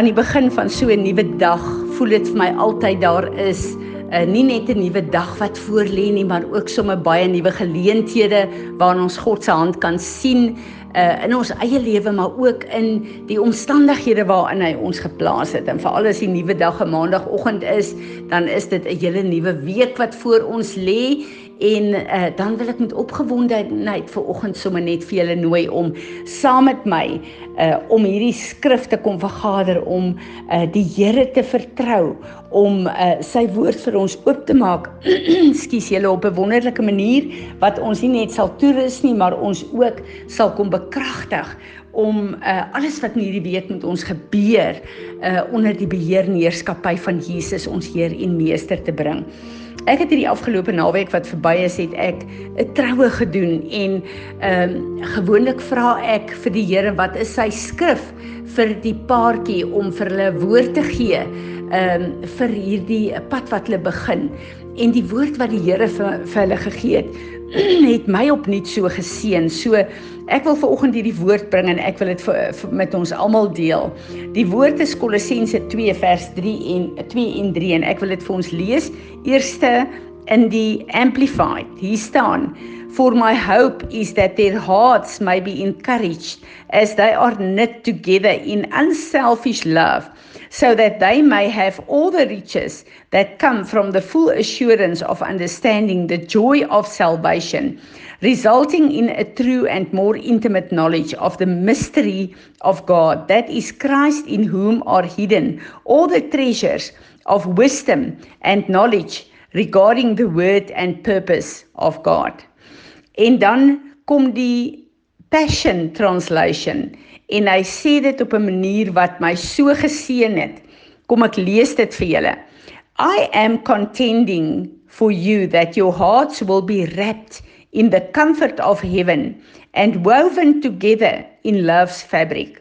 Aan die begin van so 'n nuwe dag voel dit vir my altyd daar is 'n uh, nie net 'n nuwe dag wat voorlê nie, maar ook sommer baie nuwe geleenthede waarin ons God se hand kan sien uh, in ons eie lewe maar ook in die omstandighede waarin hy ons geplaas het. En veral as die nuwe dag 'n maandagooggend is, dan is dit 'n hele nuwe week wat voor ons lê en uh, dan wil ek met opgewondenheid vir oggend sommer net vir julle nooi om saam met my uh, om hierdie skrif te kom vergader om uh, die Here te vertrou om uh, sy woord vir ons oop te maak. Skus julle op 'n wonderlike manier wat ons nie net sal toerus nie, maar ons ook sal kom bekragtig om uh, alles wat in hierdie week met ons gebeur uh, onder die beheer en heerskappy van Jesus ons Heer en Meester te bring. Ek het hierdie afgelope naweek wat verby is, het ek 'n troue gedoen en ehm um, gewoonlik vra ek vir die Here wat is sy skrif vir die paartjie om vir hulle woord te gee ehm um, vir hierdie pad wat hulle begin. En die woord wat die Here vir, vir hulle gegee het, het my opnuut so geseën. So ek wil veraloggend hierdie woord bring en ek wil dit met ons almal deel. Die woord is Kolossense 2 vers 3 en 2 en 3 en ek wil dit vir ons lees. Eerste in die amplified. Hier staan: For my hope is that their hearts may be encouraged as they are knit together in unselfish love so that they may have all the riches that come from the full assurance of understanding the joy of salvation, resulting in a true and more intimate knowledge of the mystery of God, that is Christ in whom are hidden all the treasures of wisdom and knowledge regarding the word and purpose of God. En dan kom die Passion Translation en hy sê dit op 'n manier wat my so geseën het. Kom ek lees dit vir julle. I am contending for you that your hearts will be wrapped in the comfort of heaven and woven together in love's fabric.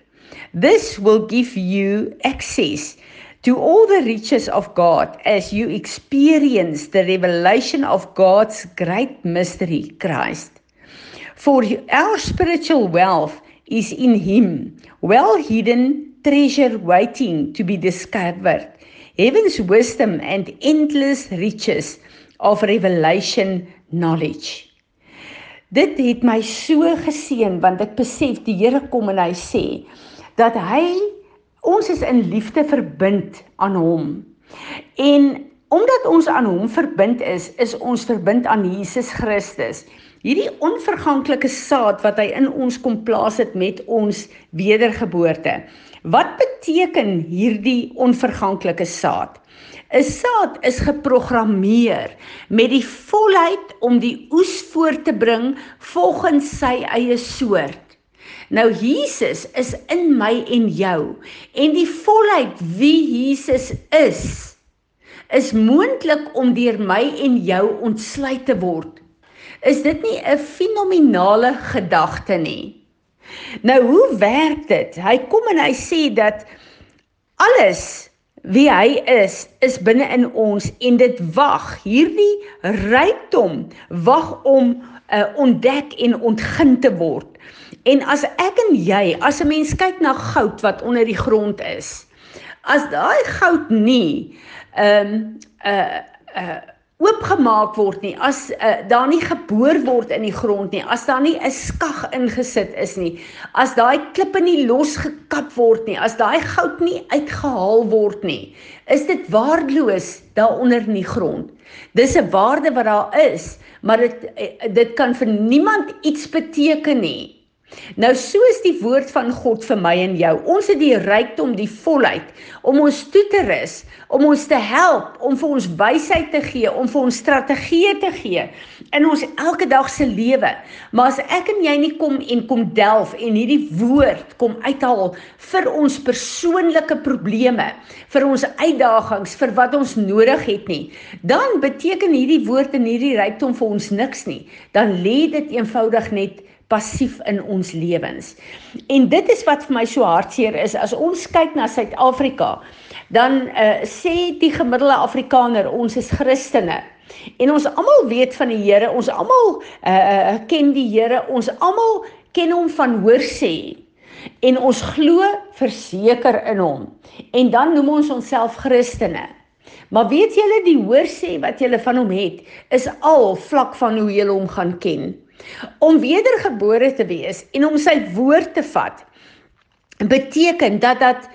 This will give you access to all the riches of God as you experience the revelation of God's great mystery, Christ. For our spiritual wealth is in him, well hidden treasure waiting to be discovered. Heaven's wisdom and endless riches of revelation knowledge. Dit het my so geseën want ek besef die Here kom en hy sê dat hy ons is in liefde verbind aan hom. En omdat ons aan hom verbind is, is ons verbind aan Jesus Christus. Hierdie onverganklike saad wat hy in ons kom plaas het met ons wedergeboorte. Wat beteken hierdie onverganklike saad? 'n Saad is geprogrammeer met die volheid om die oes voort te bring volgens sy eie soort. Nou Jesus is in my en jou en die volheid wie Jesus is is moontlik om deur my en jou ontsluit te word Is dit nie 'n fenominale gedagte nie? Nou hoe werk dit? Hy kom en hy sê dat alles wie hy is is binne in ons en dit wag hierdie rykdom wag om uh, ontdek en ontgin te word. En as ek en jy, as 'n mens kyk na goud wat onder die grond is, as daai goud nie ehm um, uh uh oopgemaak word nie, as uh, daar nie geboor word in die grond nie, as daar nie 'n skag ingesit is nie, as daai klippe nie losgekap word nie, as daai goud nie uitgehaal word nie, is dit waardeloos daaronder in die grond. Dis 'n waarde wat daar is, maar dit dit kan vir niemand iets beteken nie. Nou so is die woord van God vir my en jou. Ons het die rykdom, die volheid om ons toe te rus, om ons te help, om vir ons wysheid te gee, om vir ons strategieë te gee in ons elke dag se lewe. Maar as ek en jy nie kom en kom delf en hierdie woord kom uithaal vir ons persoonlike probleme, vir ons uitdagings, vir wat ons nodig het nie, dan beteken hierdie woord en hierdie rykdom vir ons niks nie. Dan lê dit eenvoudig net passief in ons lewens. En dit is wat vir my so hartseer is as ons kyk na Suid-Afrika, dan uh, sê die gemiddelde Afrikaner ons is Christene. En ons almal weet van die Here, ons almal uh, ken die Here, ons almal ken hom van hoor sê. en ons glo verseker in hom. En dan noem ons onsself Christene. Maar weet julle die hoor sê wat julle van hom het is al vlak van hoe julle hom gaan ken. Om wedergebore te wees en om sy woord te vat beteken dat dat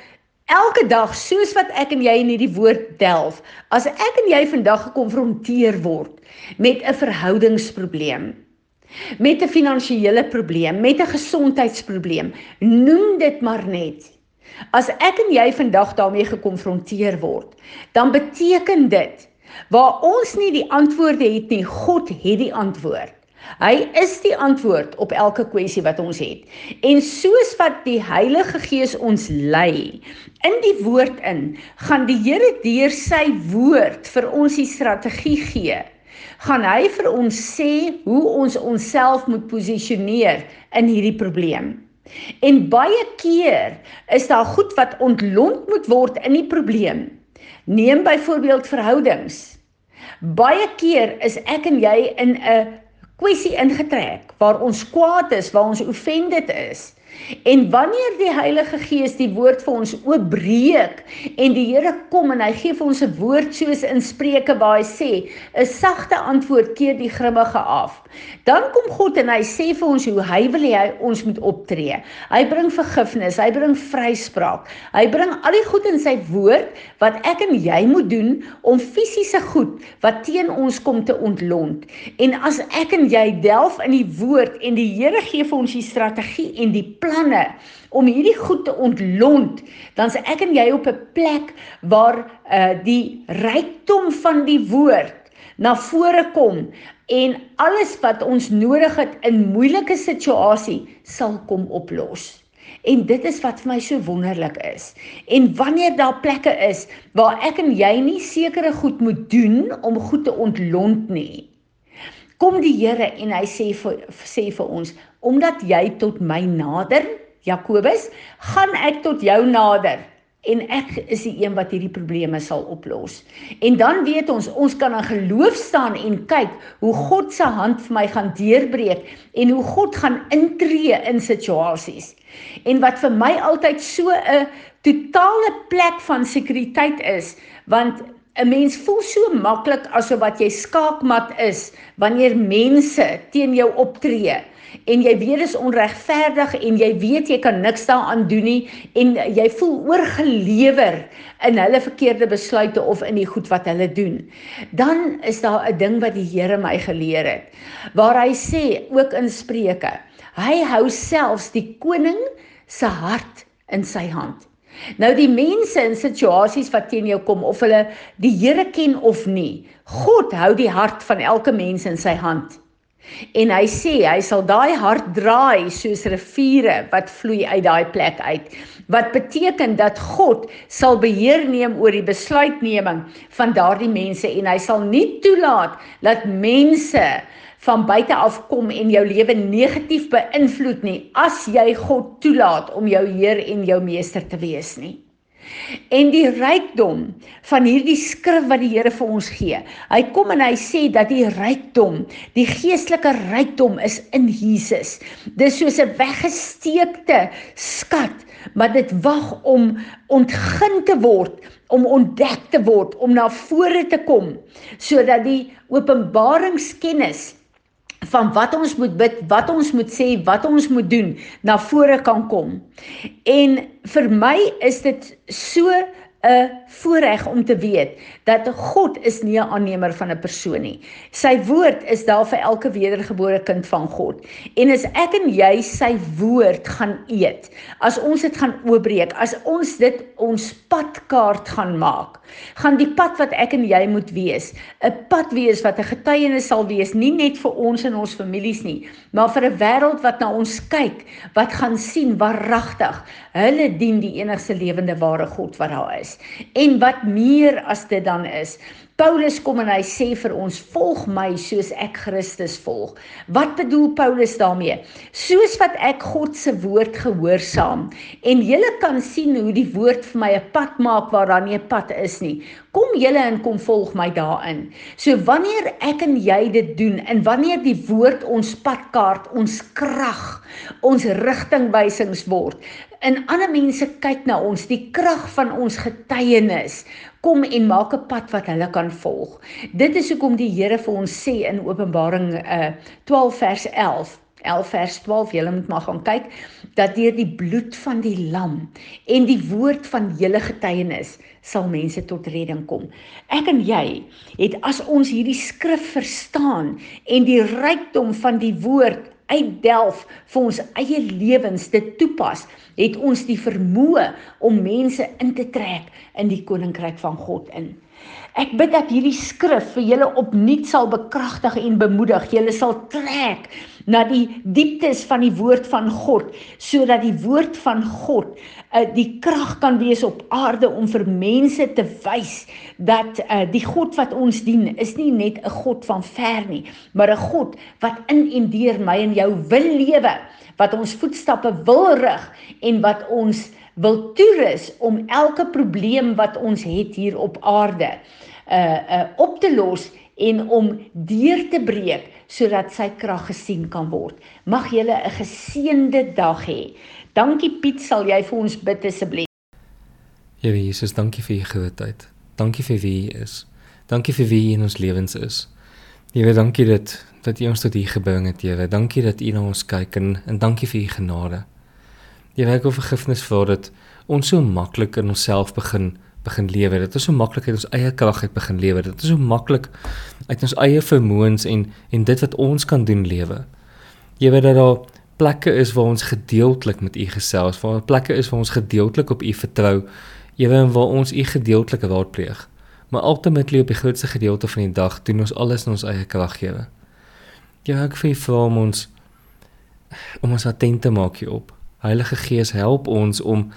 elke dag soos wat ek en jy in hierdie woord delf, as ek en jy vandag gekonfronteer word met 'n verhoudingsprobleem, met 'n finansiële probleem, met 'n gesondheidsprobleem, noem dit maar net. As ek en jy vandag daarmee gekonfronteer word, dan beteken dit waar ons nie die antwoorde het nie, God het die antwoord. Hy is die antwoord op elke kwessie wat ons het. En soos wat die Heilige Gees ons lei in die woord in, gaan die Here deur sy woord vir ons die strategie gee. Gaan hy vir ons sê hoe ons onsself moet posisioneer in hierdie probleem. En baie keer is daar goed wat ontlont moet word in die probleem. Neem byvoorbeeld verhoudings. Baie keer is ek en jy in 'n kwessie ingetrek waar ons kwaad is, waar ons offended is. En wanneer die Heilige Gees die woord vir ons oopbreek en die Here kom en hy gee vir ons 'n woord soos in Spreuke waar hy sê, 'n sagte antwoord keer die grimmige af. Dan kom God en hy sê vir ons hoe hy wil hê ons moet optree. Hy bring vergifnis, hy bring vryspraak. Hy bring al die goed in sy woord wat ek en jy moet doen om fisiese goed wat teen ons kom te ontlont. En as ek en jy delf in die woord en die Here gee vir ons die strategie en die planne om hierdie goed te ontlont, dan se ek en jy op 'n plek waar uh die rykdom van die woord na vore kom en alles wat ons nodig het in moeilike situasie sal kom oplos. En dit is wat vir my so wonderlik is. En wanneer daar plekke is waar ek en jy nie sekere goed moet doen om goed te ontlont nie. Kom die Here en hy sê vir sê vir ons, omdat jy tot my nader, Jakobus, gaan ek tot jou nader en ek is die een wat hierdie probleme sal oplos. En dan weet ons, ons kan in geloof staan en kyk hoe God se hand vir my gaan deurbreek en hoe God gaan intree in situasies. En wat vir my altyd so 'n totale plek van sekuriteit is, want 'n mens voel so maklik asof wat jy skaakmat is wanneer mense teen jou optree en jy weet dis onregverdig en jy weet jy kan niks daaraan doen nie en jy voel oorgelewer in hulle verkeerde besluite of in die goed wat hulle doen. Dan is daar 'n ding wat die Here my geleer het waar hy sê ook in Spreuke, hy hou selfs die koning se hart in sy hand. Nou die mense in situasies wat teen jou kom of hulle die Here ken of nie, God hou die hart van elke mens in sy hand. En hy sê hy sal daai hart draai soos riviere wat vloei uit daai plek uit. Wat beteken dat God sal beheer neem oor die besluitneming van daardie mense en hy sal nie toelaat dat mense van buite af kom en jou lewe negatief beïnvloed nie as jy God toelaat om jou heer en jou meester te wees nie. En die rykdom van hierdie skrif wat die Here vir ons gee. Hy kom en hy sê dat die rykdom, die geestelike rykdom is in Jesus. Dis soos 'n weggesteekte skat, maar dit wag om ontgin te word, om ontdek te word, om na vore te kom, sodat die openbaringskennis van wat ons moet bid, wat ons moet sê, wat ons moet doen na vore kan kom. En vir my is dit so 'n voorreg om te weet dat God is nie 'n aannemer van 'n persoon nie. Sy woord is daar vir elke wedergebore kind van God. En as ek en jy sy woord gaan eet, as ons dit gaan oopbreek, as ons dit ons padkaart gaan maak, gaan die pad wat ek en jy moet wees, 'n pad wees wat 'n getuienis sal wees, nie net vir ons en ons families nie, maar vir 'n wêreld wat na ons kyk, wat gaan sien waaragtig hulle dien die enigste lewende ware God wat daar is. Is en wat meer as dit dan is. Paulus kom en hy sê vir ons: "Volg my soos ek Christus volg." Wat bedoel Paulus daarmee? Soos wat ek God se woord gehoorsaam en julle kan sien hoe die woord vir my 'n pad maak waar daar nie 'n pad is nie. Kom julle en kom volg my daarin. So wanneer ek en jy dit doen en wanneer die woord ons padkaart, ons krag, ons rigtingwysings word, en ander mense kyk na ons, die krag van ons getuienis, kom en maak 'n pad wat hulle kan volg. Dit is hoekom die Here vir ons sê in Openbaring uh 12 vers 11 11 vers 12 julle moet maar gaan kyk dat deur die bloed van die lam en die woord van julle getuienis sal mense tot redding kom. Ek en jy het as ons hierdie skrif verstaan en die rykdom van die woord uitdelf vir ons eie lewens te toepas, het ons die vermoë om mense in te trek in die koninkryk van God in. Ek bid dat hierdie skrif vir julle opnuut sal bekragtig en bemoedig. Julle sal trek na die dieptes van die woord van God sodat die woord van God uh, die krag kan wees op aarde om vir mense te wys dat uh, die God wat ons dien is nie net 'n God van ver nie, maar 'n God wat in en deur my en jou wil lewe, wat ons voetstappe wil rig en wat ons wil toerus om elke probleem wat ons het hier op aarde uh uh op te los en om deur te breek sodat sy krag gesien kan word. Mag jy 'n geseënde dag hê. Dankie Piet, sal jy vir ons bid asseblief? Here Jesus, dankie vir u grootheid. Dankie vir wie u is. Dankie vir wie u in ons lewens is. Here, dankie dat dat u ons tot hier gebring het, Here. Dankie dat u na ons kyk en en dankie vir u genade. Jy werk oor vergifnis vir dat ons so maklik in onsself begin begin lewe. Dit is so maklik uit ons eie krag uit begin lewe. Dit is so maklik uit ons eie vermoëns en en dit wat ons kan doen lewe. Jy weet dat daar plekke is waar ons gedeeltelik met U gesels, waar plekke is waar ons gedeeltelik op U vertrou. Jy weet waar ons U gedeeltelik raadpleeg. Maar ultimately op die grootste gedeelte van die dag doen ons alles in ons eie krag gee. Jy ek vir vra om ons om ons attent te maak hierop. Heilige Gees help ons om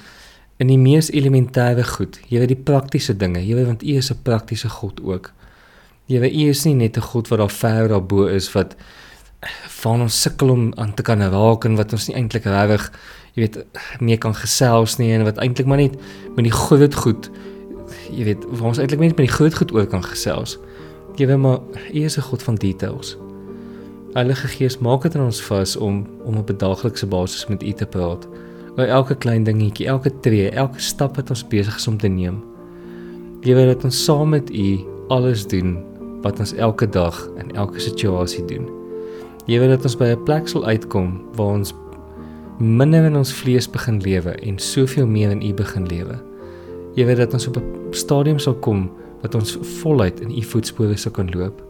in die mees elementêre goed, jy weet die praktiese dinge, jy weet want U is 'n praktiese God ook. Jy weet U is nie net 'n God wat daar ver daarbo is wat van ons sukkel om aan te kan raak en wat ons nie eintlik regtig jy weet meer kan gesels nie en wat eintlik maar net met die groot goed jy weet waar ons eintlik net met die groot goed oor kan gesels. Jy weet maar U is 'n God van details. Heilige Gees, maak dit in ons vas om om op 'n daaglikse basis met U te praat. Oor elke klein dingetjie, elke tree, elke stap wat ons besig is om te neem. Gewe dat ons saam met U alles doen wat ons elke dag in elke situasie doen. Gewe dat ons by 'n plek sal uitkom waar ons minder in ons vlees begin lewe en soveel meer in U begin lewe. Gewe dat ons op 'n stadium sal kom wat ons voluit in U voetspore sal kan loop.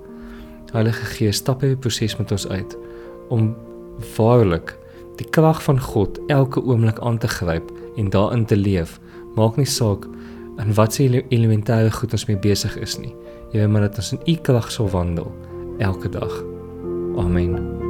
Heilige Gees, stap 'n proses met ons uit om waarlik die krag van God elke oomblik aan te gryp en daarin te leef. Maak nie saak in watter elementêre goed ons mee besig is nie. Jy weet maar dat ons in U krag sal wandel elke dag. Amen.